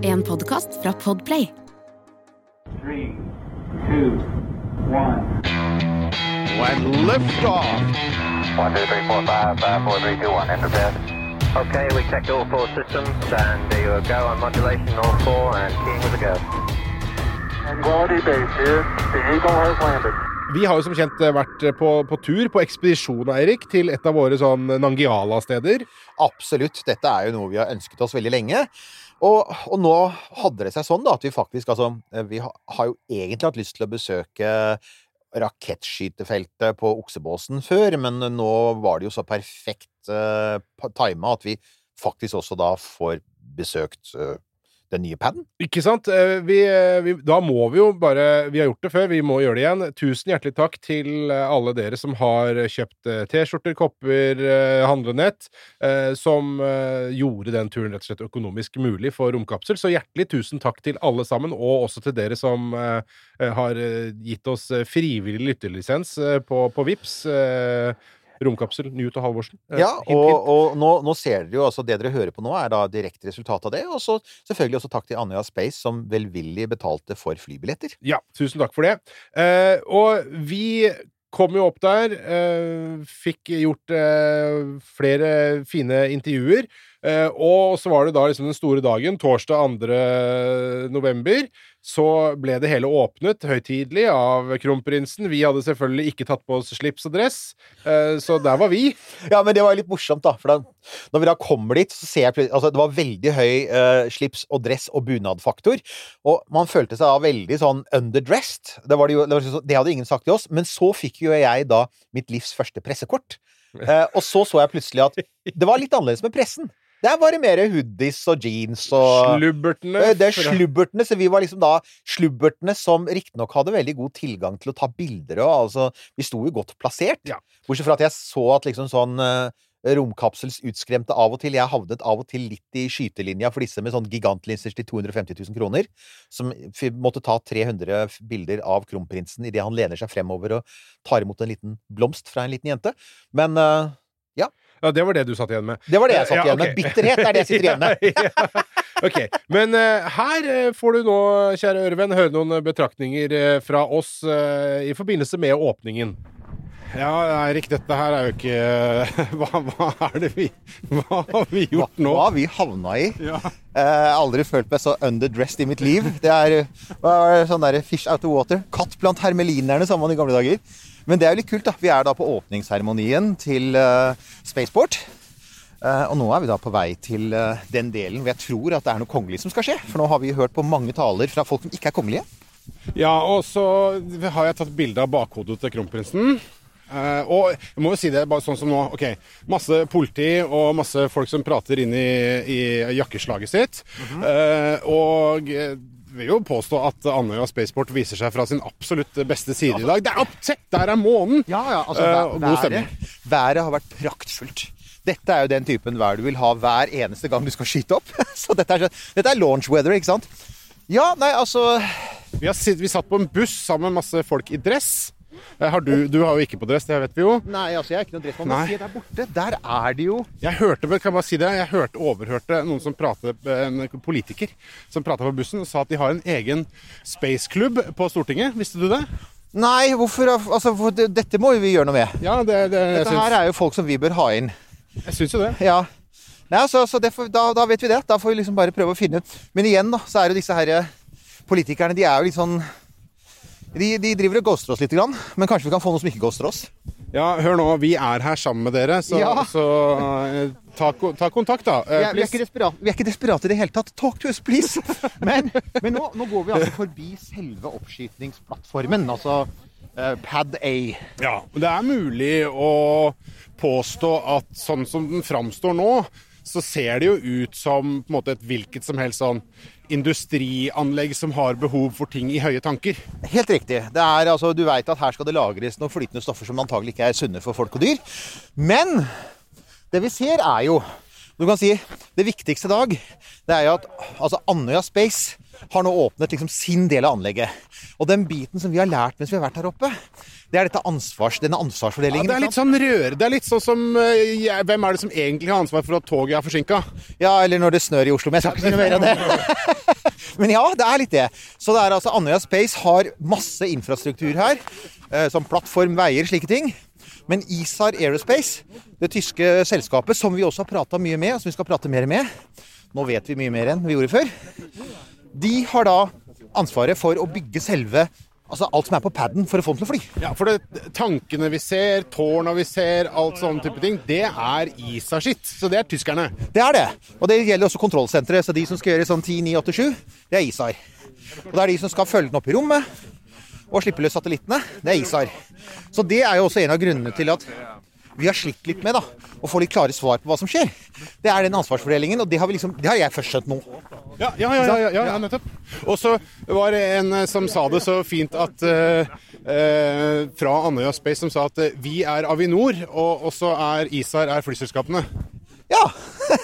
En podkast fra Podplay. Three, two, one. When liftoff. One, two, three, four, five, five, four, three, two, one. Enter bed. Okay, we checked all four systems, and there you go on modulation, all four, and keying with a go. Quality base here. The Eagle has landed. Vi har jo som kjent eh, vært på, på tur, på ekspedisjon, Eirik, til et av våre sånn Nangiala-steder. Absolutt. Dette er jo noe vi har ønsket oss veldig lenge. Og, og nå hadde det seg sånn da, at vi faktisk altså eh, Vi ha- har jo egentlig hatt lyst til å besøke rakettskytefeltet på Oksebåsen før, men nå var det jo så perfekt uh, tima at vi faktisk også da får besøkt eh, den nye paden. Ikke sant? Eh, Vi, eh, vi, da må vi jo bare Vi har gjort det før, vi må gjøre det igjen. Tusen hjertelig takk til eh, alle dere som har kjøpt T-skjorter, kopper, handlenett, som gjorde den turen rett og slett økonomisk mulig for Romkapsel. Så hjertelig tusen takk til alle sammen, og også til dere som har gitt oss frivillig lytterlisens på, på Vips. Romkapsel, Newt og Halvorsen. Eh, Ja, hint, hint. og, og nå, nå ser dere jo altså det dere hører på nå, er da direkte resultat av det. Og så selvfølgelig også takk til Andøya Space, som velvillig betalte for flybilletter. Ja, tusen takk for det. Eh, og vi kom jo opp der, eh, fikk gjort eh, flere fine intervjuer. Eh, og så var det da liksom den store dagen, torsdag 2. november. Så ble det hele åpnet høytidelig av kronprinsen. Vi hadde selvfølgelig ikke tatt på oss slips og dress, eh, så der var vi. Ja, men det var litt morsomt, da. For da, når vi da kommer dit, så ser jeg plutselig Altså, det var veldig høy eh, slips og dress og bunadfaktor. Og man følte seg da veldig sånn underdressed. Det, var det, jo, det, var liksom, det hadde ingen sagt til oss. Men så fikk jo jeg da mitt livs første pressekort. Eh, og så så jeg plutselig at det var litt annerledes med pressen. Der var det mer hoodies og jeans og Slubbertene. Eh, Det er slubbertene, så vi var liksom da slubbertene som riktignok hadde veldig god tilgang til å ta bilder og altså Vi sto jo godt plassert. Ja. Bortsett fra at jeg så at liksom sånn eh, romkapsels utskremte av og til Jeg havnet av og til litt i skytelinja for disse med sånn gigantlinser til 250 000 kroner. Som måtte ta 300 bilder av kronprinsen idet han lener seg fremover og tar imot en liten blomst fra en liten jente. Men eh, Ja, det var det du satt igjen med. det var det jeg satt Ja, igjen med. Bitterhet er det jeg sitter igjen med. Ok, Men uh, her eh, får du nå, kjære ørevenn, høre noen eh, betraktninger fra oss uh, i forbindelse med åpningen. Ja, Eirik, dette her er jo ikke hva, hva er det vi Hva har vi gjort nå? Hva har vi havna i? Ja. Jeg har aldri følt meg så underdressed i mitt liv. Det er hva er det, sånn der fish out of water. Katt blant hermelinerne, sa man i gamle dager. Men det er jo litt kult, da. Vi er da på åpningsseremonien til uh, Spaceport. Uh, og nå er vi da på vei til uh, den delen hvor jeg tror at det er noe kongelig som skal skje. For nå har vi hørt på mange taler fra folk som ikke er kongelige. Ja, og så har jeg tatt bilde av bakhodet til kronprinsen. Uh, og jeg må jo si det bare sånn som nå. ok, Masse politi og masse folk som prater inn i, i jakkeslaget sitt. Eh, og jeg vil jo påstå at Andøya Spaceport viser seg fra sin absolutt beste side i dag. Det er, se, der er månen! Ja, ja, altså, Eh, vær- god stemning. været, været har vært praktfullt. Dette er jo den typen vær du vil ha hver eneste gang du skal skyte opp. Så dette er, dette er launch weather, ikke sant? Ja, nei, altså Vi, har, vi satt på en buss sammen med masse folk i dress. Eh, Har du, du har jo ikke på dress, det vet vi jo. Nei, altså, jeg er ikke noe dressmann. men se der borte. Der er de jo Jeg hørte kan jeg bare si det, jeg hørte, overhørte noen som pratet, en politiker som prata på bussen, og sa at de har en egen spaceklubb på Stortinget. Visste du det? Nei, hvorfor Altså, for dette må jo vi gjøre noe med. Ja, det, det Dette her er jo folk som vi bør ha inn. jeg syns jo det. Ja. Nei, altså, så det får, da, da vet vi det. Da får vi liksom bare prøve å finne ut. Men igjen, da, så er jo disse her eh, politikerne De er jo litt sånn de, de driver og ghoster oss litt, men kanskje vi kan få noe som ikke ghoster oss. Ja, hør nå, vi er her sammen med dere, så, Ja. så eh, ta, ta kontakt, da. Vi Eh, er, vi, er ikke please. vi er ikke desperate i det hele tatt. Talk to us, please! Men, men nå, nå går vi altså forbi selve oppskytingsplattformen, altså uh, Pad A. Ja, det er mulig å påstå at sånn som den framstår nå, så ser det jo ut som på en måte et hvilket som helst sånn industrianlegg som har behov for ting i høye tanker. Helt riktig. Det er, altså, du veit at her skal det lagres noen flytende stoffer som antagelig ikke er sunne for folk og dyr. Men det vi ser, er jo Du kan si det viktigste i dag, det er jo at altså Andøya Space har nå åpnet liksom sin del av anlegget. Og den biten som vi har lært mens vi har vært her oppe, det er dette ansvars, denne Ja, ansvarsfordelingen. det er litt sånn røre. Det er litt sånn som eh, jeg- Hvem er det som egentlig har ansvar for at toget er forsinka? Ja, eller når det snør i Oslo. Men jeg skal ikke si noe mer av det. Men ja, det er litt det. Så det er altså Andøya Space har masse infrastruktur her. eh, Som plattform, veier, slike ting. Men ISAR Aerospace, det tyske selskapet som vi også har prata mye med, og som vi skal prate mer med Nå vet vi mye mer enn vi gjorde før. De har da ansvaret for å bygge selve Altså alt som er på paden for å få den til å fly. Ja, for det, tankene vi ser, tårna vi ser, alt sånne type ting, det er ISA sitt. Så det er tyskerne. Det er det. Og det gjelder også kontrollsenteret. Så de som skal gjøre sånn 10, 9, 8, 7, det er ISAR. Og det er de som skal følge den opp i rommet og slippe løs satellittene. Det er ISAR. Så det er jo også en av grunnene til at vi har slitt litt med da, å få litt klare svar på hva som skjer. Det er den ansvarsfordelingen, og det har, vi liksom, det har jeg først skjønt nå. Ja, ja, ja, ja, ja, ja nettopp. Og så var det en eh, som sa det så fint at eh, eh, Fra Andøya Space som sa at eh, vi er Avinor, og, også er ISAR er flyselskapene. Ja!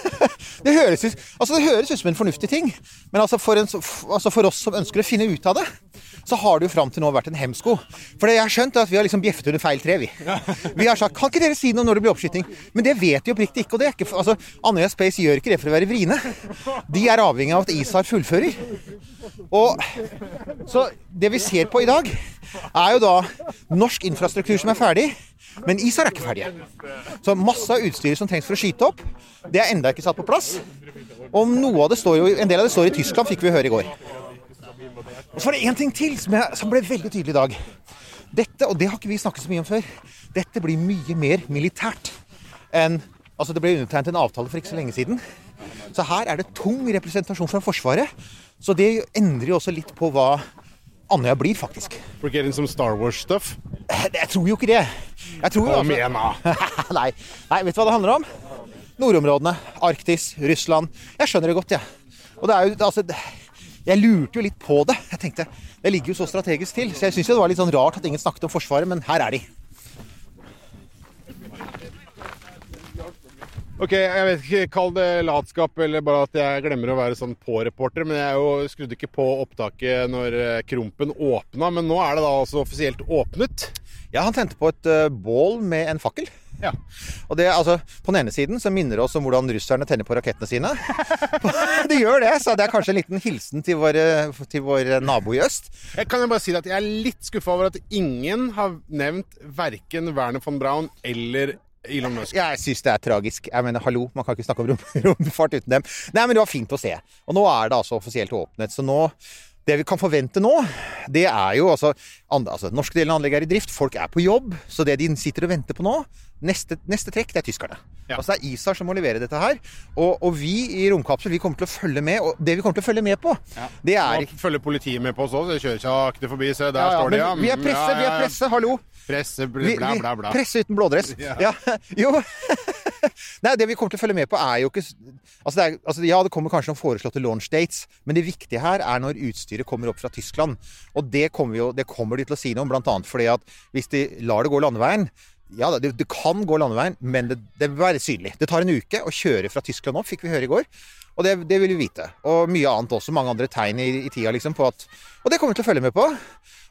det, høres ut, altså det høres ut som en fornuftig ting. Men altså for, en, altså for oss som ønsker å finne ut av det, så har det jo fram til nå vært en hemsko. For det jeg har skjønt, er at vi har liksom bjeffet under feil tre, vi. Vi har sagt kan ikke dere si noe når det blir oppskyting? Men det vet de oppriktig ikke. Og det er ikke, altså, Andøya Space gjør ikke det for å være vriene. De er avhengig av at ISAR fullfører. Og så det vi ser på i dag, er jo da norsk infrastruktur som er ferdig. Men ISAR er ikke ferdige. Så masse av utstyret som trengs for å skyte opp, det er enda ikke satt på plass. Og noe av det står jo, en del av det står i Tyskland, fikk vi høre i går. Og så var det én ting til som, jeg, som ble veldig tydelig i dag. Dette, og det har ikke vi snakket så mye om før, dette blir mye mer militært enn Altså, det ble undertegnet en avtale for ikke så lenge siden. Så her er det tung representasjon fra Forsvaret. Så det endrer jo også litt på hva Andøya blir, faktisk. For getting some Star Wars-stuff. Jeg tror jo ikke det. Jeg tror Kom altså- igjen, da. Nei. Nei, vet du hva det handler om? Nordområdene, Arktis, Russland. Jeg skjønner det godt, jeg. Og det er jo, altså, jeg lurte jo litt på det. Jeg tenkte, Det ligger jo så strategisk til. Så jeg syns det var litt sånn rart at ingen snakket om Forsvaret, men her er de. Ok, jeg vet ikke, Kall det latskap eller bare at jeg glemmer å være sånn på-reporter. Men jeg er jo skrudde ikke på opptaket når eh, Krompen åpna. Men nå er det da altså offisielt åpnet. Ja, han tente på et uh, bål med en fakkel. Ja. Og det, altså, På den ene siden så minner det oss om hvordan russerne tenner på rakettene sine. De gjør det, så det er kanskje en liten hilsen til vår, til vår nabo i øst. Jeg kan jo bare si at jeg er litt skuffa over at ingen har nevnt verken Werner von Braun eller Elon Musk. Jeg syns det er tragisk. Jeg mener, hallo, man kan ikke snakke om rom, romfart uten dem. Nei, men det var fint å se. Og nå er det altså offisielt åpnet. Så nå Det vi kan forvente nå, det er jo altså, andre, altså Norske delen av anlegget er i drift, folk er på jobb. Så det de sitter og venter på nå, neste, neste trekk, det er tyskerne. Ja. Altså Det er ISAR som må levere dette her. Og, og vi i Romkapsel vi kommer til å følge med. Og det vi kommer til å følge med på, det er Nå følger politiet med på oss òg. Kjører sakte forbi. Se, der ja, ja, står de, ja. Vi er presse, ja, vi er presse, hallo! Presse, bla, bla, bla. bla. Presse uten blådress. Ja. Jo. Nei, det vi kommer til å følge med på, er jo ikke altså, det er, altså Ja, det kommer kanskje noen foreslåtte launch dates, men det viktige her er når utstyret kommer opp fra Tyskland. Og det kommer, jo, det kommer de til å si noe om, bl.a. fordi at hvis de lar det gå landeveien ja, det, det kan gå landeveien, men det, det vil være synlig. Det tar en uke å kjøre fra Tyskland opp, fikk vi høre i går. Og det, det vil vi vite. Og mye annet også. Mange andre tegn i, i tida, liksom, på at Og det kommer vi til å følge med på.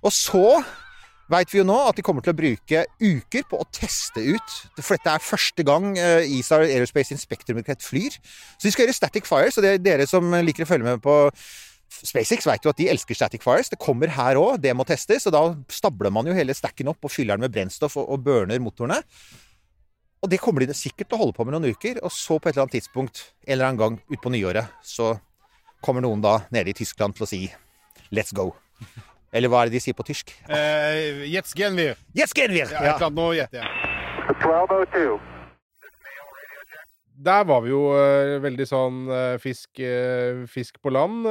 Og så veit vi jo nå at de kommer til å bruke uker på å teste ut. For dette er første gang eh, ISAR Aerospace Inspector-raket flyr. Så de skal gjøre static fire. Så det er dere som liker å følge med på SpaceX vet jo at de elsker static fires. Det kommer her òg, det må testes. Og da stabler man jo hele stacken opp og fyller den med brennstoff og, og burner motorene. Og det kommer de sikkert til å holde på med noen uker. Og så på et eller annet tidspunkt, en eller annen gang utpå nyåret, så kommer noen da nede i Tyskland til å si let's go. Eller hva er det de sier på tysk? Eh, Jetzt gehen wir. Jetzt gehen wir! Ja, eller annet nå gjette, jeg. 1202. Der var vi jo uh, veldig sånn uh, fisk, uh, fisk på land.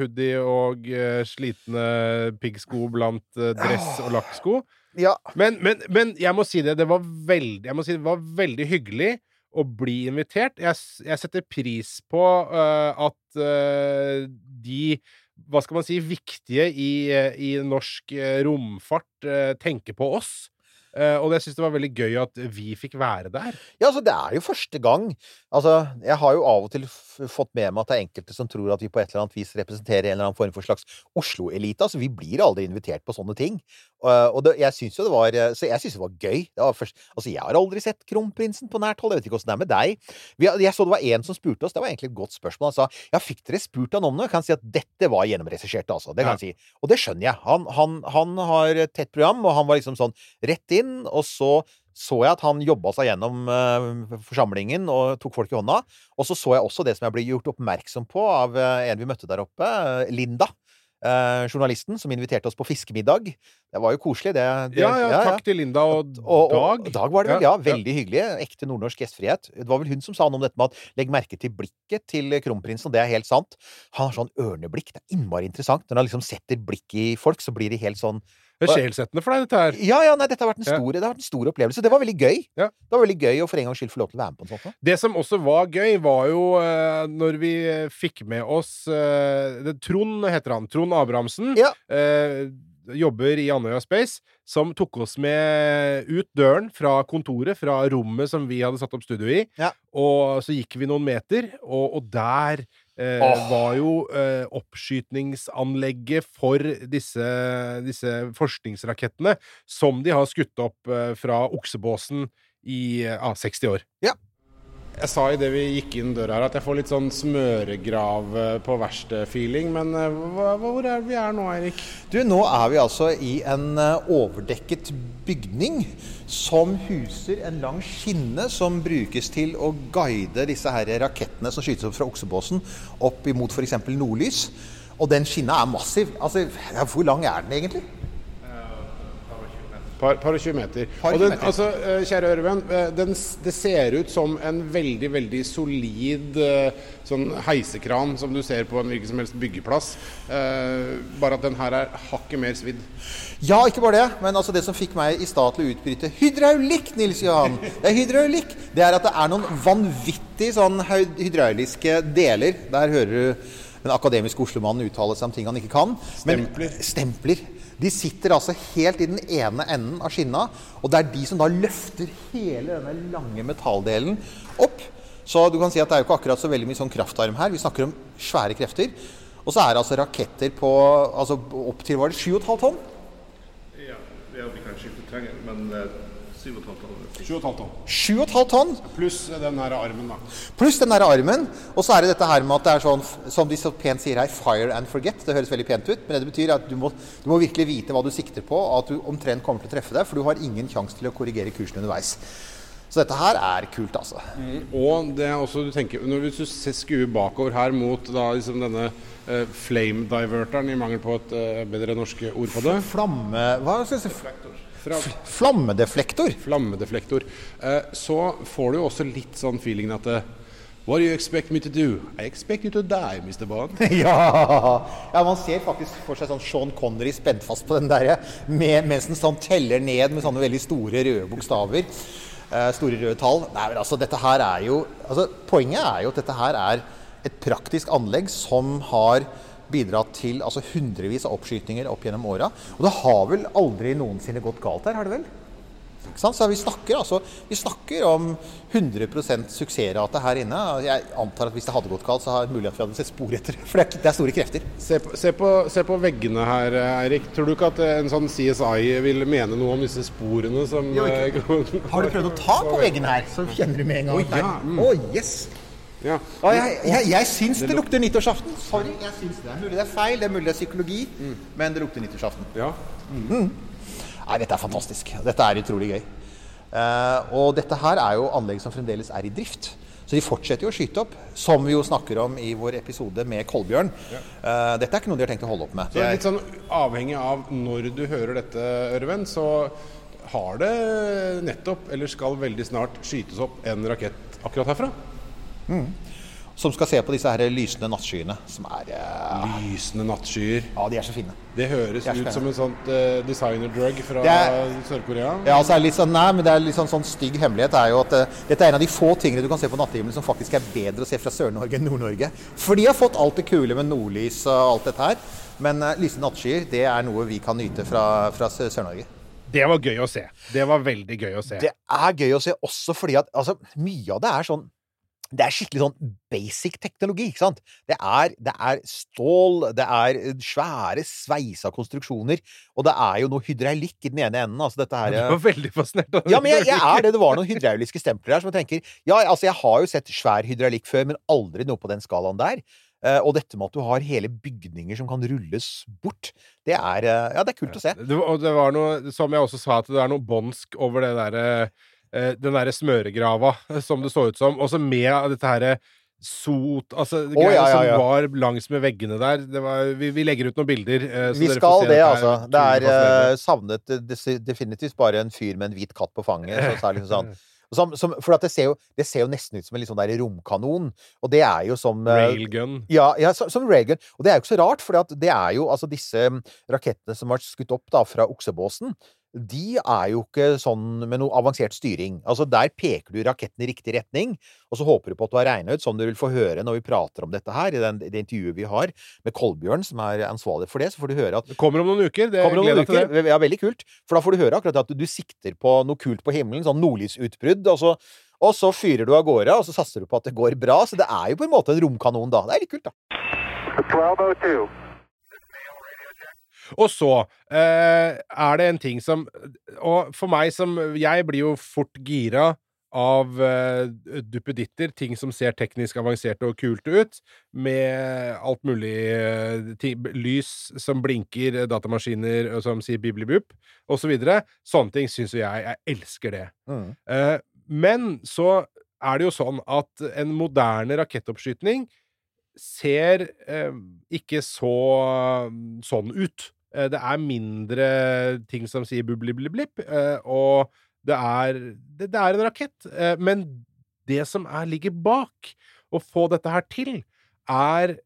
hoodie og slitne piggsko blant dress og lakksko. ja. Men, men, men jeg må si det, det var veldig, jeg må si det var veldig hyggelig å bli invitert. Jeg, jeg setter pris på at de hva skal man si, viktige i, i norsk romfart tenker på oss. Eh, og jeg syns det var veldig gøy at vi fikk være der. Ja, altså, det er jo første gang. Altså, jeg har jo av og til fått med meg at det er enkelte som tror at vi på et eller annet vis representerer en eller annen form for slags Oslo-elite. Altså, vi blir aldri invitert på sånne ting. Uh, og det, jeg syns jo det var eh, Så jeg syns det var gøy. Det var først, altså, jeg har aldri sett kronprinsen på nært hold. Jeg vet ikke åssen det er med deg. Vi, jeg så det var en som spurte oss. Det var egentlig et godt spørsmål. Han sa ja, fikk dere spurt han om noe? Jeg kan si at dette var gjennomregissert, altså. Det kan Ja. jeg si. Og det skjønner jeg. Han, han, han har tett program, og han var liksom sånn rett inn, og så så jeg at han jobba seg gjennom uh, forsamlingen og tok folk i hånda. Og så så jeg også det som jeg ble gjort oppmerksom på av uh, en vi møtte der oppe, uh, Linda. eh, journalisten som inviterte oss på fiskemiddag. Det var jo koselig, det. det Ja, ja, takk til Linda og og, og Dag. Dag var det vel, ja. Ja, Veldig hyggelig. Ekte nordnorsk gjestfrihet. Det var vel hun som sa noe om dette med at legg merke til blikket til kronprinsen, og det er helt sant. Han har sånn ørneblikk. Det er innmari interessant. Når han liksom setter blikket i folk, så blir de helt sånn Det er sjelsettende for deg, dette her. Ja, ja, nei, dette har vært en Ja. stor, det har vært en stor opplevelse. Det var veldig gøy. Ja. Det var veldig gøy å for en gangs skyld få lov til å være med på en sånn. Det som også var gøy, var jo uh, når vi fikk med oss uh, det, Trond heter han. Trond Abrahamsen. Ja. Uh, jobber i Andøya Space, som tok oss med ut døren fra kontoret, fra rommet som vi hadde satt opp studio i. Ja. Og så gikk vi noen meter, og, og der eh, oh. var jo eh, oppskytningsanlegget for disse, disse forskningsrakettene som de har skutt opp eh, fra oksebåsen i eh, ah, 60 år. Jeg sa idet vi gikk inn døra her at jeg får litt sånn smøregrav på verksted-feeling. Men eh, hva, hvor er vi er nå, Eirik? Du, nå er vi altså i en eh, overdekket bygning som huser en lang skinne som brukes til å guide disse her rakettene som skytes opp fra oksebåsen, opp imot f.eks. nordlys. Og den skinna er massiv. Altså, hvor lang er den egentlig? Par, par og 20 meter. Par og den, 20 meter. altså, eh, kjære ørevenn, eh, den, det ser ut som en veldig, veldig solid eh, sånn heisekran som du ser på en hvilken som helst byggeplass. Eh, bare at den her er hakket mer svidd. Ja, ikke bare det, men altså det som fikk meg i stad til å utbryte hydraulikk, Nils Johan, det er hydraulikk, det er at det er noen vanvittig sånn hydrauliske deler. Der hører du den akademiske Oslo-mannen uttale seg om ting han ikke kan. Men- Stempler. Stempler. De sitter altså helt i den ene enden av skinna, og det er de som da løfter hele denne lange metalldelen opp. Så du kan si at det er jo ikke akkurat så veldig mye sånn kraftarm her. Vi snakker om svære krefter. Og så er det altså raketter på altså opp til var det 7,5 tonn? Ja, ja, vi kan skifte terreng, men eh, 7,5 tonn. 7,5 tonn. Pluss den her armen, da. pluss den der armen. Og så er det dette her med at det er sånn, som de så pent sier her, fire and forget. Det høres veldig pent ut, men det betyr at du må, du må virkelig vite hva du sikter på, og at du omtrent kommer til å treffe deg, for du har ingen sjanse til å korrigere kursen underveis. Så dette her er kult, altså. Og det er også du tenker Når du skuer bakover her mot da, liksom denne eh, flame diverteren, i mangel på et eh, bedre norsk ord på det Flamme... Hva skal jeg si? Fra Flammedeflektor. Flammedeflektor, eh, så får du jo også litt sånn feelingen at eh, What do you expect me to do? I expect you to die, Mr. Bond. Ja. ja, man ser faktisk for seg sånn Sean Connery spent fast på den der med, mens den sånn teller ned med sånne veldig store røde bokstaver. Eh, store røde tall. Nei, men altså, dette her er jo altså, Poenget er jo at dette her er et praktisk anlegg som har bidratt til altså, hundrevis av oppskytinger opp gjennom åra. Og det har vel aldri noensinne gått galt her, har det vel? Så vi snakker, altså, vi snakker om 100% suksessrate her inne. Jeg antar at hvis det hadde gått galt, så har det mulig at vi hadde sett spor etter. For det er, det store krefter. Se på, se, på, se på veggene her, Eirik. Tror du ikke at eh, en sånn CSI vil mene noe om disse sporene som Jo, eh, Har du prøvd å ta på veggene her, så kjenner du med en gang. At er- ja, mm. Å, yes! Ja. Ah, jeg, jeg, jeg syns det lukter nyttårsaften. Sorry, jeg syns det. er Mulig det er feil, det er mulig det er psykologi, men det lukter nyttårsaften. ja. Nei, dette er fantastisk. Dette er utrolig gøy. Uh, og dette her er jo anlegg som fremdeles er i drift. Så de fortsetter jo å skyte opp, som vi jo snakker om i vår episode med Kolbjørn. Eh, dette er ikke noe de har tenkt å holde opp med. Så litt sånn avhengig av når du hører dette, Ørven, så har det nettopp, eller skal veldig snart, skytes opp en rakett akkurat herfra. Som skal se på disse her lysende nattskyene, som er uh... Lysende nattskyer. Ja, de er så fine. Det høres de ut som en sånn uh, designer-drug fra Sør-Korea. Ja, altså er litt sånn, nei, men det er litt sånn, sånn stygg hemmelighet er jo at uh, dette er en av de få tingene du kan se på nattehimmelen som faktisk er bedre å se fra Sør-Norge enn Nord-Norge. For de har fått alt det kule med nordlys og alt dette her. Men uh, lysende nattskyer, det er noe vi kan nyte fra, fra Sør-Norge. Det var gøy å se. Det var veldig gøy å se. Det er gøy å se også fordi at altså, mye av det er sånn det er skikkelig sånn basic teknologi, ikke sant? Det er, det er stål, det er svære sveisa konstruksjoner, og det er jo noe hydraulikk i den ene enden. Altså dette her Du var veldig fascinert av det. Ja, men jeg, jeg er det. Det var noen hydrauliske stempler her som jeg tenker Ja, altså, jeg har jo sett svær hydraulikk før, men aldri noe på den skalaen der. Eh, og dette med at du har hele bygninger som kan rulles bort, det er eh, Ja, det er kult å se. Det, og det var noe, som jeg også sa, at det er noe bånsk over det derre eh, Den derre smøregrava, eh, som det så ut som. Også med dette herre sot Altså greier ja, ja, ja. som var langs med veggene der. Det var, vi, vi legger ut noen bilder. eh, så Vi skal det, altså. Det er fascinerende. eh, savnet eh, definitivt bare en fyr med en hvit katt på fanget. Så, så er liksom sånn som, som, For at det ser, jo, det ser jo nesten ut som en sånn romkanon. Og det er jo som eh, Railgun. Ja, som, som railgun. Og det er jo ikke så rart, for det er jo altså disse mm, rakettene som var skutt opp da fra oksebåsen, de er jo ikke sånn med noe avansert styring. Altså Der peker du raketten i riktig retning, og så håper du på at du har regna ut, som du vil få høre når vi prater om dette her, i den, det intervjuet vi har med Kolbjørn, som er ansvarlig for det, så får du høre at Det kommer om noen uker. Det Kommer det gleder noen det. Ja, veldig kult. For da får du høre akkurat at du sikter på noe kult på himmelen, sånn nordlysutbrudd, og så, og så fyrer du av gårde, og så satser du på at det går bra. Så det er jo på en måte en romkanon, da. Det er litt kult, da. 1202. Og så eh, er det en ting som Og for meg som Jeg blir jo fort gira av eh, duppeditter, ting som ser teknisk avanserte og kult ut, med alt mulig eh, ting, lys som blinker, datamaskiner som sier bibli-bup, osv. Så. Sånne ting syns jo jeg Jeg elsker det. Mm. Eh, men så er det jo sånn at en moderne rakettoppskytning ser eh, ikke så sånn ut. Eh, det er mindre ting som sier bubli-bli-blipp, og det er, det, det er en rakett. Eh, men det som er, ligger bak å få dette her til, er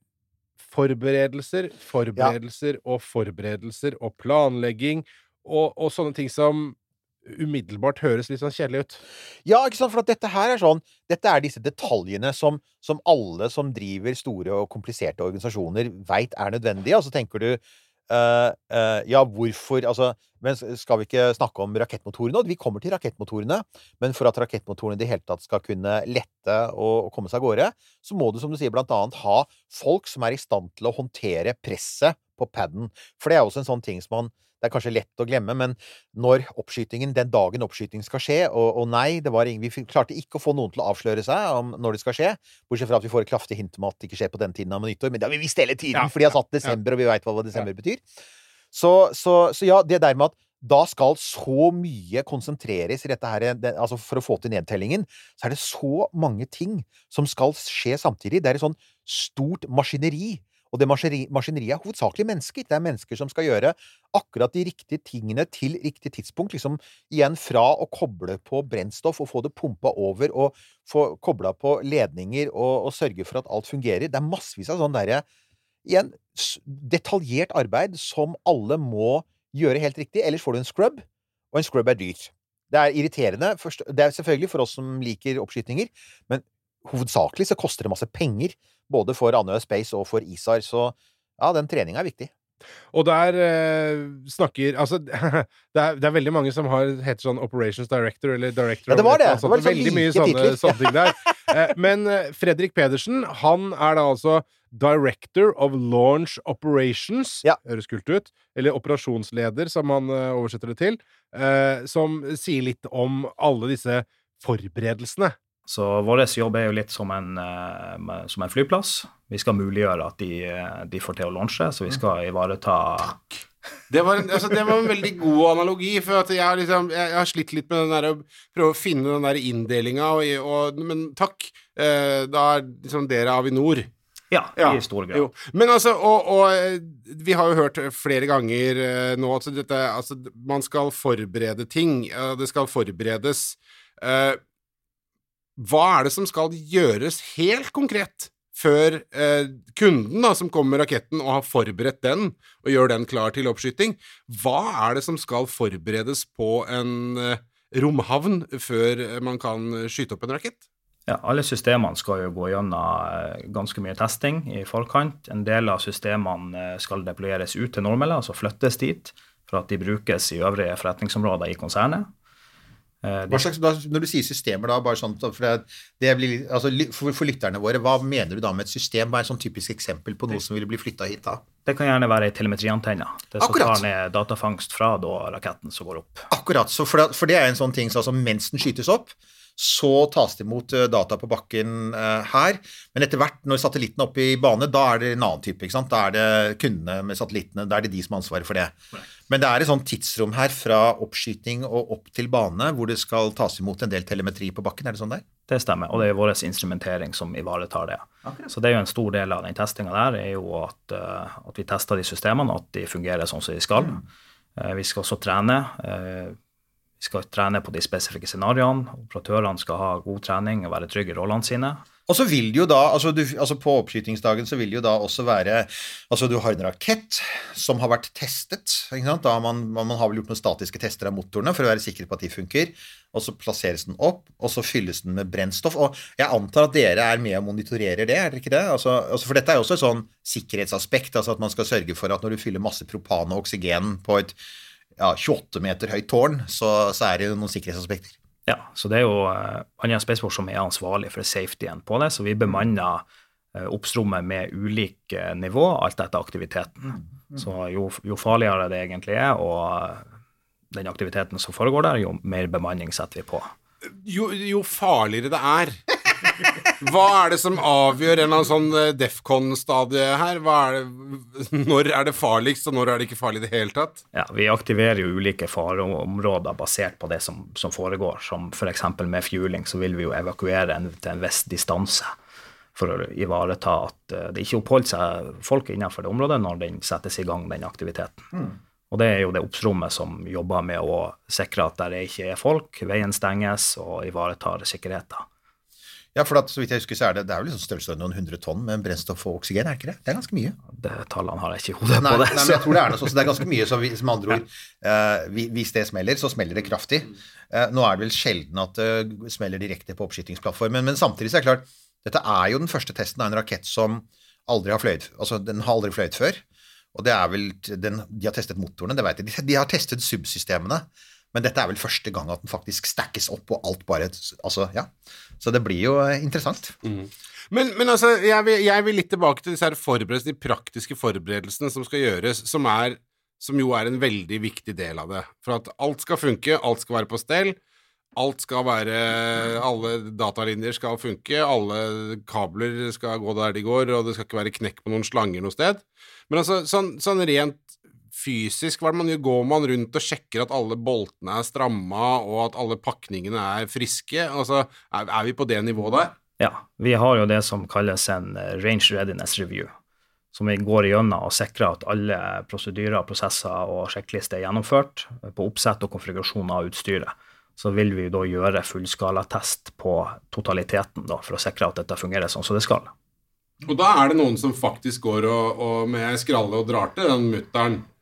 forberedelser, forberedelser og forberedelser og planlegging og, og sånne ting som umiddelbart høres litt sånn kjedelig ut. Ja, ikke sant? For at dette her er sånn Dette er disse detaljene som, som alle som driver store og kompliserte organisasjoner, veit er nødvendige. Og så tenker du eh, uh, Ja, hvorfor Altså, men skal vi ikke snakke om rakettmotorene? Vi kommer til rakettmotorene, men for at rakettmotorene i det hele tatt skal kunne lette og, og komme seg av gårde, så må du, som du sier, blant annet ha folk som er i stand til å håndtere presset på paden. For det er også en sånn ting som man det er kanskje lett å glemme, men når oppskytingen, den dagen oppskytingen skal skje, og, og nei, det var ingen, vi klarte ikke å få noen til å avsløre seg om når det skal skje, bortsett fra at vi får et kraftig hint om at det ikke skjer på den tiden av nyttår, men det har vi visst hele tiden, Ja, for de har satt desember, og vi veit hva desember betyr. Så, så, så ja, det der med at da skal så mye konsentreres i dette her, det, altså for å få til nedtellingen, så er det så mange ting som skal skje samtidig. Det er et sånn stort maskineri. Og det maskineri, maskineriet er hovedsakelig mennesker. Det er mennesker som skal gjøre akkurat de riktige tingene til riktig tidspunkt. Liksom igjen fra å koble på brennstoff og få det pumpa over, og få kobla på ledninger og, og sørge for at alt fungerer. Det er massevis av sånn derre Igjen detaljert arbeid som alle må gjøre helt riktig, ellers får du en scrub, og en scrub er dyrt. Det er irriterende. Det er selvfølgelig for oss som liker oppskytninger, men hovedsakelig så koster det masse penger. Både for Andøya Space og for ISAR. Så ja, den treninga er viktig. Og der eh, snakker Altså, det er, det er veldig mange som har heter sånn Operations Director eller Director Ja, det var det. et Det var liksom Veldig mye sånne, sånne ting der. Eh, men eh, Fredrik Pedersen, han er da altså Director of Launch Operations. Ja. Høres kult ut. Eller operasjonsleder, som han eh, oversetter det til. eh, som sier litt om alle disse forberedelsene. Så vår jobb er jo litt som en, eh, som en flyplass. Vi skal muliggjøre at de, eh, de får til å launche, så vi skal ivareta Det var, en, altså, det var en veldig god analogi, for jeg, har liksom, jeg, har slitt litt med den der, å prøve å finne den der inndelinga, men takk. Eh, da er liksom dere Avinor. Ja, Ja, i stor grad. Jo. Men altså, og, og eh, vi har jo hørt flere ganger eh, nå at dette Altså, man skal forberede ting. det skal forberedes. Eh, hva er det som skal gjøres helt konkret før eh, kunden, da, som kommer med raketten og har forberedt den, og gjør den klar til oppskyting, hva er det som skal forberedes på en eh, romhavn før man kan skyte opp en rakett? Ja, alle systemene skal jo gå gjennom eh, ganske mye testing i forkant. En del av systemene eh, skal deployeres ut til Nordmelle, altså flyttes dit. for at de brukes i øvrige forretningsområder i konsernet. Eh, Hva slags, da, når du sier systemer, da, bare sånn, for, det, blir, altså, for, for lytterne våre, hva mener du da med et system? Hva er et sånn typisk eksempel på noe som ville bli flytta hit da? Det kan gjerne være ei telemetriantenne. Det som Akkurat. tar ned datafangst fra da raketten som går opp. Akkurat, så for, det, for det er en sånn ting, så altså mens den skytes opp, så tas det imot eh, data på bakken uh, her, men etter hvert, når satellitten er oppe i bane, da er det en annen type? Da er det kundene med satellittene, da er det de som har ansvaret for det. Men det er et sånt tidsrom her fra oppskyting og opp til bane, hvor det skal tas imot en del telemetri på bakken, er det sånn der? Det stemmer, og det er vår instrumentering som ivaretar det. Så det er jo en stor del av den testinga der, er jo at, eh, at vi tester de systemene, at de fungerer sånn som de skal. Mm. Vi skal også trene. eh, Vi skal trene på de spesifikke scenarioene. Operatørene skal ha god trening og være trygge i rollene sine. Og så vil det jo da, altså, du, altså på oppskytingsdagen så vil det jo da også være Altså du har en rakett som har vært testet. Ikke sant? Da har man, man har vel gjort noen statiske tester av motorene for å være sikker på at de funker. Og så plasseres den opp, og så fylles den med brennstoff. Og jeg antar at dere er med og monitorerer det, er dere ikke det? Altså, altså for dette er jo også et sånn sikkerhetsaspekt, altså at man skal sørge for at når du fyller masse propan og oksygen på et ja, 28 meter høyt tårn, så, så er det jo noen sikkerhetsaspekter. Ja, så det er jo uh, Andøya Spaceport som er ansvarlig for safetyen på det, så vi bemanner uh, oppstrommet med ulike nivå, alt etter aktiviteten. Så jo, jo farligere det egentlig er, og den aktiviteten som foregår der, jo mer bemanning setter vi på. Jo, jo farligere det er. Hva er det som avgjør en eller annen sånn eh, Defcon-stadie her? Hva er det, når er det farligst, og når er det ikke farlig i det hele tatt? Ja, Vi aktiverer jo ulike fareområder basert på det som, som foregår. Som f.eks. med fueling, så vil vi jo evakuere en, til en viss distanse for å ivareta at eh, det ikke oppholder seg folk innenfor det området når den settes i gang, den aktiviteten. Og det er jo det oppstrommet som jobber med å sikre at der ikke er folk, veien stenges og ivaretar sikkerheten. Ja, for at, så vidt jeg husker, så er det, det er jo liksom størrelsesorden noen hundre tonn med brennstoff og oksygen, er det ikke det? Det er ganske mye. Det tallene har jeg ikke i hodet Nei, på det. nei, men jeg tror det er noe sånt, så det er ganske mye. Så vi, som andre ord, uh, hvis det smeller, så smeller det kraftig. Uh, nå er det vel sjelden at det smeller direkte på oppskytingsplattformen, men samtidig så er det klart, dette er jo den første testen av en rakett som aldri har fløyet, altså den har aldri fløyet før. Og det er vel, den, de har testet motorene, det vet jeg. De, de har testet subsystemene. Men dette er vel første gang at den faktisk stackes opp, og alt bare Altså, ja. Så det blir jo interessant. interessant. Men, men altså, jeg vil, jeg vil litt tilbake til disse her forberedelsene, de praktiske forberedelsene som skal gjøres, som, er, som jo er en veldig viktig del av det. For at alt skal funke, alt skal være på stell. Alt skal være Alle datalinjer skal funke, alle kabler skal gå der de går, og det skal ikke være knekk på noen slanger noe sted. Men altså, sånn, sånn rent fysisk, hva er det man gjør? Går man rundt og sjekker at alle boltene er stramma, og at alle pakningene er friske? Altså, er, er vi på det nivået der? Ja, vi har jo det som kalles en eh, range readiness review, som vi går igjennom og sikrer at alle prosedyrer, prosesser og sjekklister er gjennomført på oppsett og konfigurasjon av utstyret. Så vil vi da gjøre fullskalatest på totaliteten da, for å sikre at dette fungerer sånn som det skal. Og da er det noen som faktisk går og, og med skralle og drar til den mutteren eh,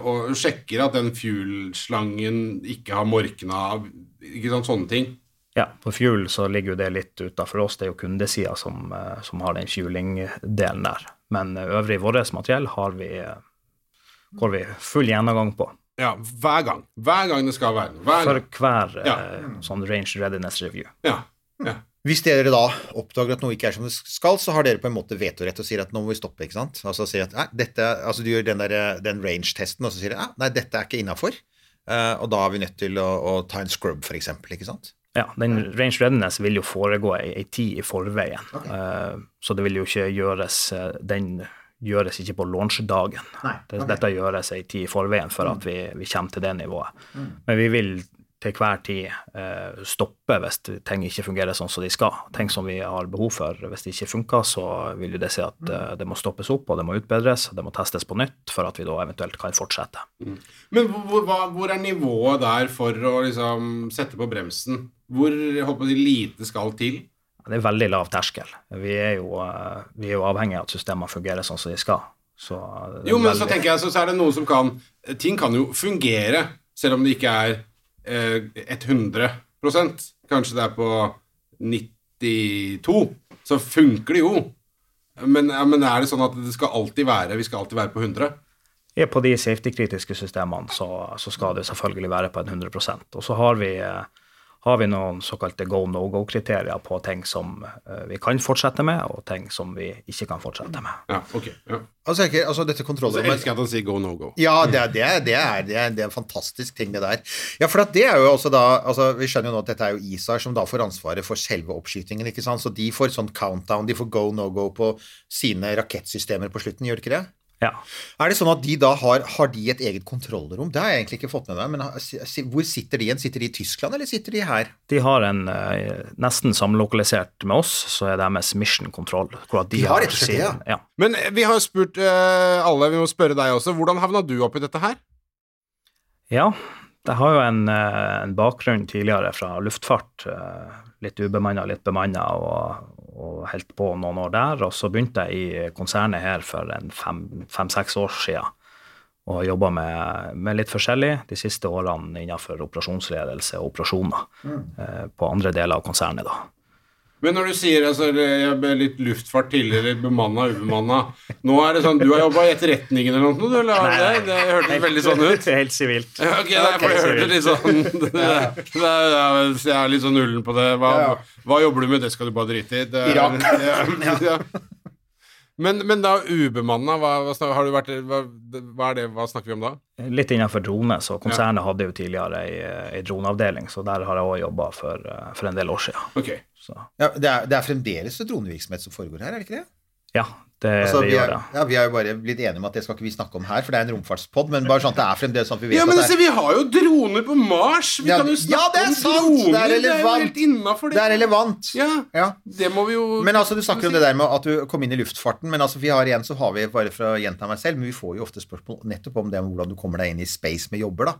og sjekker at den fuel-slangen ikke har morkna av, ikke sant, sånne ting. Ja, på Fuel så ligger jo det litt utafor oss, det er jo kundesida som, eh, som har den fueling-delen der. Men eh, øvrig vårt materiell har vi, eh, går vi full gjennomgang på. Ja, hver gang. Hver gang det skal være noe. For hver Ja. eh, sånn range readiness review. Ja. ja. Hvis dere da oppdager at noe ikke er som det skal, så har dere på en måte vetorett og sier at nå må vi stoppe, ikke sant? Altså sier at nei, dette, altså du gjør den, der, den range-testen, og så sier at nei, dette er ikke innafor. og da er vi nødt til å, å ta en scrub, for eksempel, ikke sant? Ja, den range readiness vil jo foregå ei, tid i forveien. Eh, så det vil jo ikke gjøres eh, Den gjøres ikke på launchdagen. Okay. Dette gjøres ei tid i forveien for at vi, vi kommer til det nivået. Men vi vil til hver tid eh, stoppe hvis ting ikke fungerer sånn som de skal. Ting som vi har behov for. Hvis det ikke funker, så vil det si at eh, det må stoppes opp, og det må utbedres, det må testes på nytt for at vi da eventuelt kan fortsette. Men hvor, hvor er nivået der for å liksom sette på bremsen? Hvor håper de lite skal til? Det er veldig lav terskel. Vi er jo, eh, vi er jo avhengig av at systemene fungerer sånn som de skal. Så er Jo, men så tenker jeg, så, så er det noen som kan Ting kan jo fungere, selv om det ikke er eh, 100 Kanskje det er på 92. Så funker det jo. Men, men er det sånn at det skal alltid være Vi skal alltid være på 100? Ja, på de safety-kritiske systemene så, så skal det selvfølgelig være på en 100% Og så har vi, eh, har vi noen såkalte go no-go-kriterier på ting som eh, vi kan fortsette med, og ting som vi ikke kan fortsette med. Ja, ok. Ja. Altså, ikke, altså dette Så kontrollrommet elsker jeg at han sier go no go. Ja, det er, det, er, det, er, det, er, det er en fantastisk ting, det der. Ja, for at det er jo også da altså, Vi skjønner jo nå at dette er jo ISAR som da får ansvaret for selve oppskytingen, ikke sant. Så de får sånn countdown, de får go no go på sine rakettsystemer på slutten, gjør de ikke det? Ja. Er det sånn at de da har, har de et eget kontrollrom? Det har jeg egentlig ikke fått med meg, men hvor sitter de igjen? Sitter de i Tyskland, eller sitter de her? De har en eh, nesten samlokalisert med oss, så er deres mission control. hvor at De har rett og slett det, ja. Men eh, vi har spurt uh, alle, vi må spørre deg også. Hvordan havna du oppi dette her? Ja, det har jo en, en bakgrunn tidligere fra luftfart. Litt ubemanna, litt bemanna, og, og helt på noen år der. Og så begynte jeg i konsernet her for en fem-seks år siden. Og jobba med, med litt forskjellig de siste årene innenfor operasjonsledelse og operasjoner eh, på andre deler av konsernet. da. Men når du sier altså, jeg ble litt luftfart tidligere, bemanna, ubemanna Nå er det sånn Du har jobba i etterretningen eller noe? du, Eller? har du det? det hørtes veldig sånn ut. Helt sivilt. Ja, Ok, nei, for jeg hørte litt sånn det, det, Jeg er litt sånn ullen på det. Hva, Ja. hva jobber du med? Det skal du bare drite i. Det Irak. Ja, ja. Men, men da ubemanna, hva, hva, har du vært, hva, hva er det, hva snakker vi om da? Litt innenfor drone, så konsernet hadde jo tidligere ei, ei droneavdeling, så der har jeg òg jobba for, eh, for en del år siden. Ok. Så Ja, det, er, det er fremdeles dronevirksomhet som foregår her, er det ikke det? ja, det, Altså, det vi, er, det. ja, vi er jo bare blitt enige om at det skal ikke vi snakke om her, for det er en romfartspod, men bare sånn at det er fremdeles sånn at vi vet Ja, men at altså, det er vi har jo droner på Mars! Vi Ja, kan jo ja, snakke det er om sant! droner! Det er relevant. Det er, det. Det er relevant. Ja, Ja. det må vi jo Men altså, du snakker om det der med at du kom inn i luftfarten, men altså, vi har igjen så har vi, bare for å gjenta meg selv, men vi får jo ofte spørsmål nettopp om det med hvordan du kommer deg inn i space med jobber, da.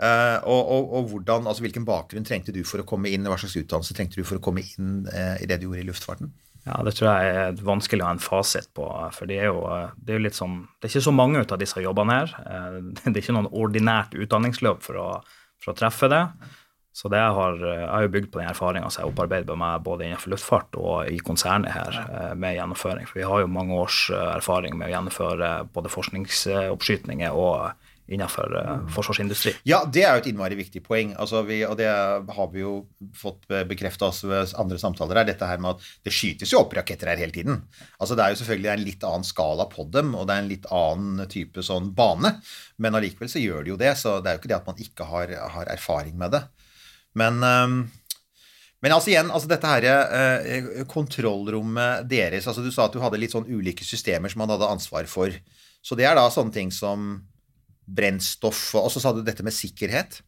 Eh, og, og, og hvordan, altså hvilken bakgrunn trengte du for å komme inn, hva slags utdannelse trengte du for å komme inn uh, i det du gjorde i luftfarten? Ja, det tror jeg er vanskelig å ha en fasit på, for det er jo, det er jo litt sånn Det er ikke så mange ut av disse jobbene her. Eh, Det er ikke noen ordinært utdanningsløp for å, for å treffe det. Så det jeg har, jeg har jo bygd på den erfaringa som jeg har opparbeidet meg både innenfor luftfart og i konsernet her eh, med gjennomføring. For vi har jo mange års eh, erfaring med å gjennomføre både forskningsoppskytninger og innenfor eh, forsvarsindustri. Ja, det er jo et innmari viktig poeng. Altså, vi, og det har vi jo fått bekrefta også ved andre samtaler her, dette her med at det skytes jo opp raketter her hele tiden. Altså, det er jo selvfølgelig en litt annen skala på dem, og det er en litt annen type sånn bane. Men allikevel så gjør de jo det, så det er jo ikke det at man ikke har, har erfaring med det. Men um, men altså igjen, altså dette her eh, kontrollrommet deres altså Du sa at du hadde litt sånn ulike systemer som man hadde ansvar for. Så det er da sånne ting som brennstoff og så sa du dette med sikkerhet.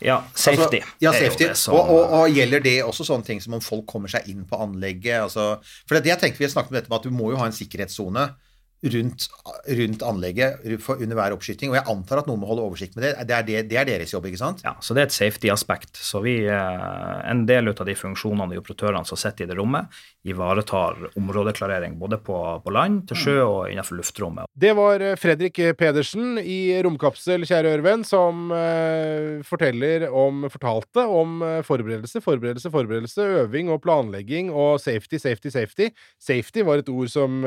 Ja, safety. Altså, ja, safety. som- og, og, og gjelder det også sånne ting som om folk kommer seg inn på anlegget? Altså, for det, jeg tenkte vi snakket om dette med at du må jo ha en sikkerhetssone rundt, rundt anlegget for, under hver oppskyting, og jeg antar at noen må holde oversikt med det. Det er, det, det er deres jobb, ikke sant? Ja, så det er et safety-aspekt. Så vi, eh, en del av de funksjonene de operatørene som sitter i det rommet, ivaretar områdeklarering både på, på land, til sjø og innenfor luftrommet. Det var eh, Fredrik Pedersen i Romkapsel, kjære Ørven, som eh, forteller om, fortalte om forberedelse, forberedelse, forberedelse, øving og planlegging og safety, safety, safety. Safety var et ord som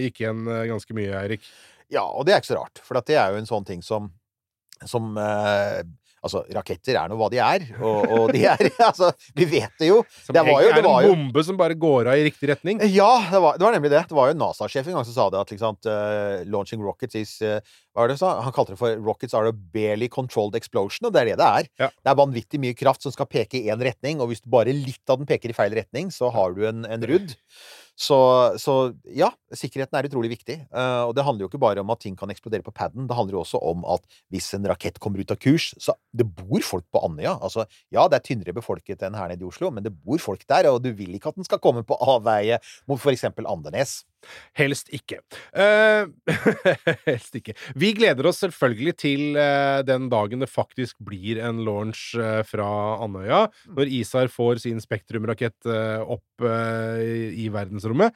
gikk igjen eh, ganske mye, Eirik. Ja, og det er ikke så rart, for at det er jo en sånn ting som, som eh, Altså, raketter er nå hva de er, og, og de er Altså, vi vet det jo. Som Det var jo, det var er jo en bombe som bare går av i riktig retning. Ja, det var, det var nemlig det. Det var jo NASA-sjef en gang som sa det, at liksom, eh, launching rockets is uh, Hva var det han sa? Han kalte det for 'rockets are a barely controlled explosion', og det er det det er. Ja. Det er vanvittig mye kraft som skal peke i én retning, og hvis bare litt av den peker i feil retning, så har du en, en rudd. Så, så ja, sikkerheten er utrolig viktig. Uh, og det handler jo ikke bare om at ting kan eksplodere på paden, det handler jo også om at hvis en rakett kommer ut av kurs Så det bor folk på Andøya. Altså, ja, det er tynnere befolket enn her nede i Oslo, men det bor folk der, og du vil ikke at den skal komme på avveie mot for eksempel Andenes. Helst ikke. Uh, helst ikke. Vi gleder oss selvfølgelig til uh, den dagen det faktisk blir en launch uh, fra Andøya, når ISAR får sin Spektrum-rakett opp i, verdensrommet.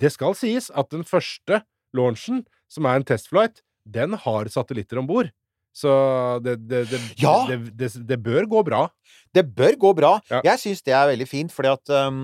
Det skal sies at den første launchen, som er en testflight, den har satellitter om bord. Så det, det, det, Ja! det, bør gå bra. Det bør gå bra. Ja. Jeg syns det er veldig fint, fordi at um,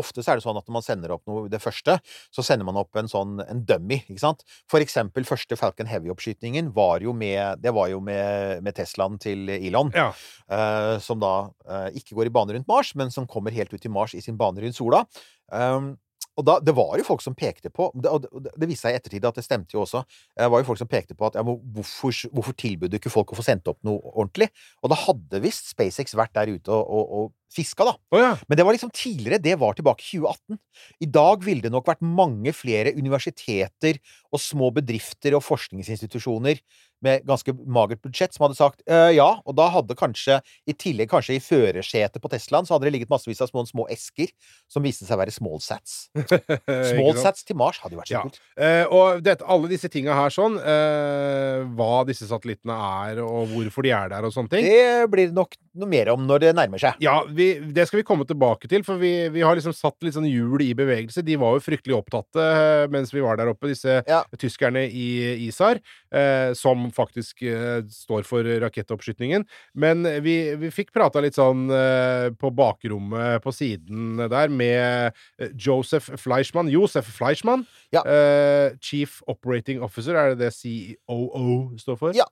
ofte så er det sånn at når man sender opp noe det første, så sender man opp en sånn en dummy, ikke sant. For eksempel første Falcon Heavy-oppskytingen var jo med Det var jo med, med Teslaen til Elon. Ja. uh, som da uh, ikke går i bane rundt Mars, men som kommer helt ut i Mars i sin bane rundt sola. Um, og da, Det var jo folk som pekte på Det, og det, viste seg i ettertid at det stemte jo også. Det var jo folk som pekte på at ja, hvorfor, hvorfor tilbød ikke folk å få sendt opp noe ordentlig? Og da hadde visst SpaceX vært der ute og, og, og fiska, da. Oh, ja. Men det var liksom tidligere. Det var tilbake i 2018. I dag ville det nok vært mange flere universiteter og små bedrifter og forskningsinstitusjoner med ganske magert budsjett som hadde sagt «Øh, ja. Og da hadde kanskje, i tillegg kanskje i førersetet på Teslaen, så hadde det ligget massevis av små, små esker som viste seg å være small sats. Small sats til Mars hadde jo vært så Ja. kult. Eh, og dette, alle disse tinga her sånn, eh, hva disse satellittene er, og hvorfor de er der, og sånne ting Det blir det nok noe mer om når det nærmer seg. Ja, vi, det skal vi komme tilbake til, for vi, vi har liksom satt litt sånn hjul i bevegelse. De var jo fryktelig opptatte eh, mens vi var der oppe, disse Ja. tyskerne i ISAR, eh, som faktisk eh, står for rakettoppskytingen. Men vi, vi fikk prata litt sånn eh, på bakrommet på siden der med eh, Joseph Fleischmann. Josef Fleischmann. Ja. Eh, Chief Operating Officer, er det det COO står for? Ja.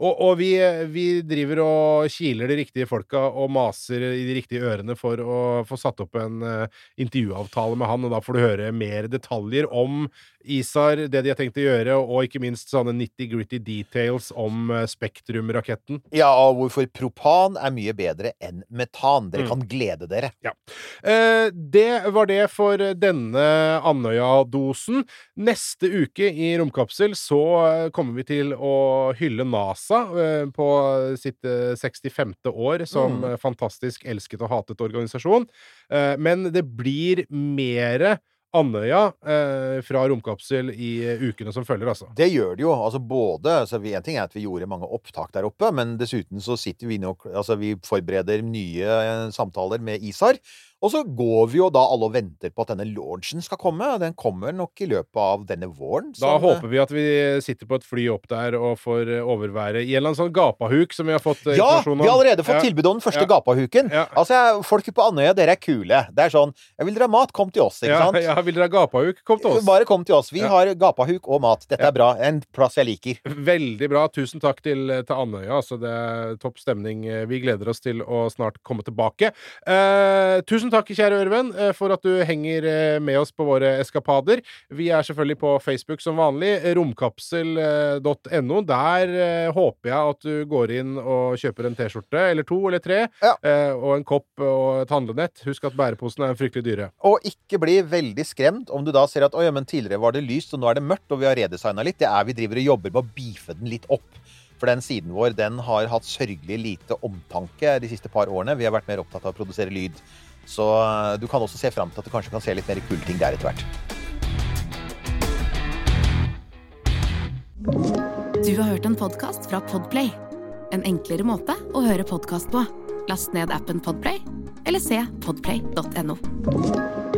Og, og vi, vi driver og kiler de riktige folka og maser i de riktige ørene for å få satt opp en eh, intervjuavtale med han, og da får du høre mer detaljer om ISAR, det de har tenkt å gjøre, og ikke minst sånne nitty-gritty details om eh, Spektrum-raketten. Ja, og hvorfor propan er mye bedre enn metan. Dere Mm. kan glede dere. Eh, det var det for denne Andøya-dosen. Neste uke i Romkapsel så eh, kommer vi til å hylle NASA eh, på sitt eh, 65. år som Mm. fantastisk elsket og hatet organisasjon. Eh, men det blir mere Andøya eh, fra Romkapsel i eh, ukene som følger, altså. Det gjør det jo. altså både, altså En ting er at vi gjorde mange opptak der oppe, men dessuten så sitter vi nå altså Vi forbereder nye samtaler med ISAR. Og så går vi jo da alle og venter på at denne launchen skal komme. Den kommer nok i løpet av denne våren. Da eh, håper vi at vi sitter på et fly opp der og får eh, overvære i en eller annen sånn gapahuk som vi har fått eh, Ja! informasjon om. Ja, Vi har allerede fått Ja. tilbud om den første Ja. gapahuken. Altså, Folk på Andøya, dere er kule. Det er sånn Jeg vil dere ha mat? Kom til oss, ikke Ja, sant? ja, vil dere ha gapahuk? Kom til oss. Bare kom til oss. Vi har gapahuk og mat. Dette er bra. En plass jeg liker. Veldig bra. Tusen takk til, til Andøya. Altså, det er topp stemning. Vi gleder oss til å snart komme tilbake. Eh, tusen takk, kjære Ørven, eh, for at du henger eh, med oss på våre eskapader. Vi er selvfølgelig på Facebook som vanlig. Romkapsel.no. Der eh, håper jeg at du går inn og kjøper en T-skjorte, eller to eller tre, Ja. og en kopp og et handlenett. Husk at bæreposene er fryktelig dyre. Og ikke bli veldig skremt om du da ser at «Oi, men tidligere var det lyst, og nå er det mørkt, og vi har redesigna litt. Det er vi driver og jobber med å beefe den litt opp. For den siden vår den har hatt sørgelig lite omtanke de siste par årene. Vi har vært mer opptatt av å produsere lyd. Så eh, du kan også se fram til at du kanskje kan se litt mer kule ting der etter hvert. Du har hørt en podkast fra Podplay. En enklere måte å høre podkast på. Last ned appen Podplay, eller se podplay.no.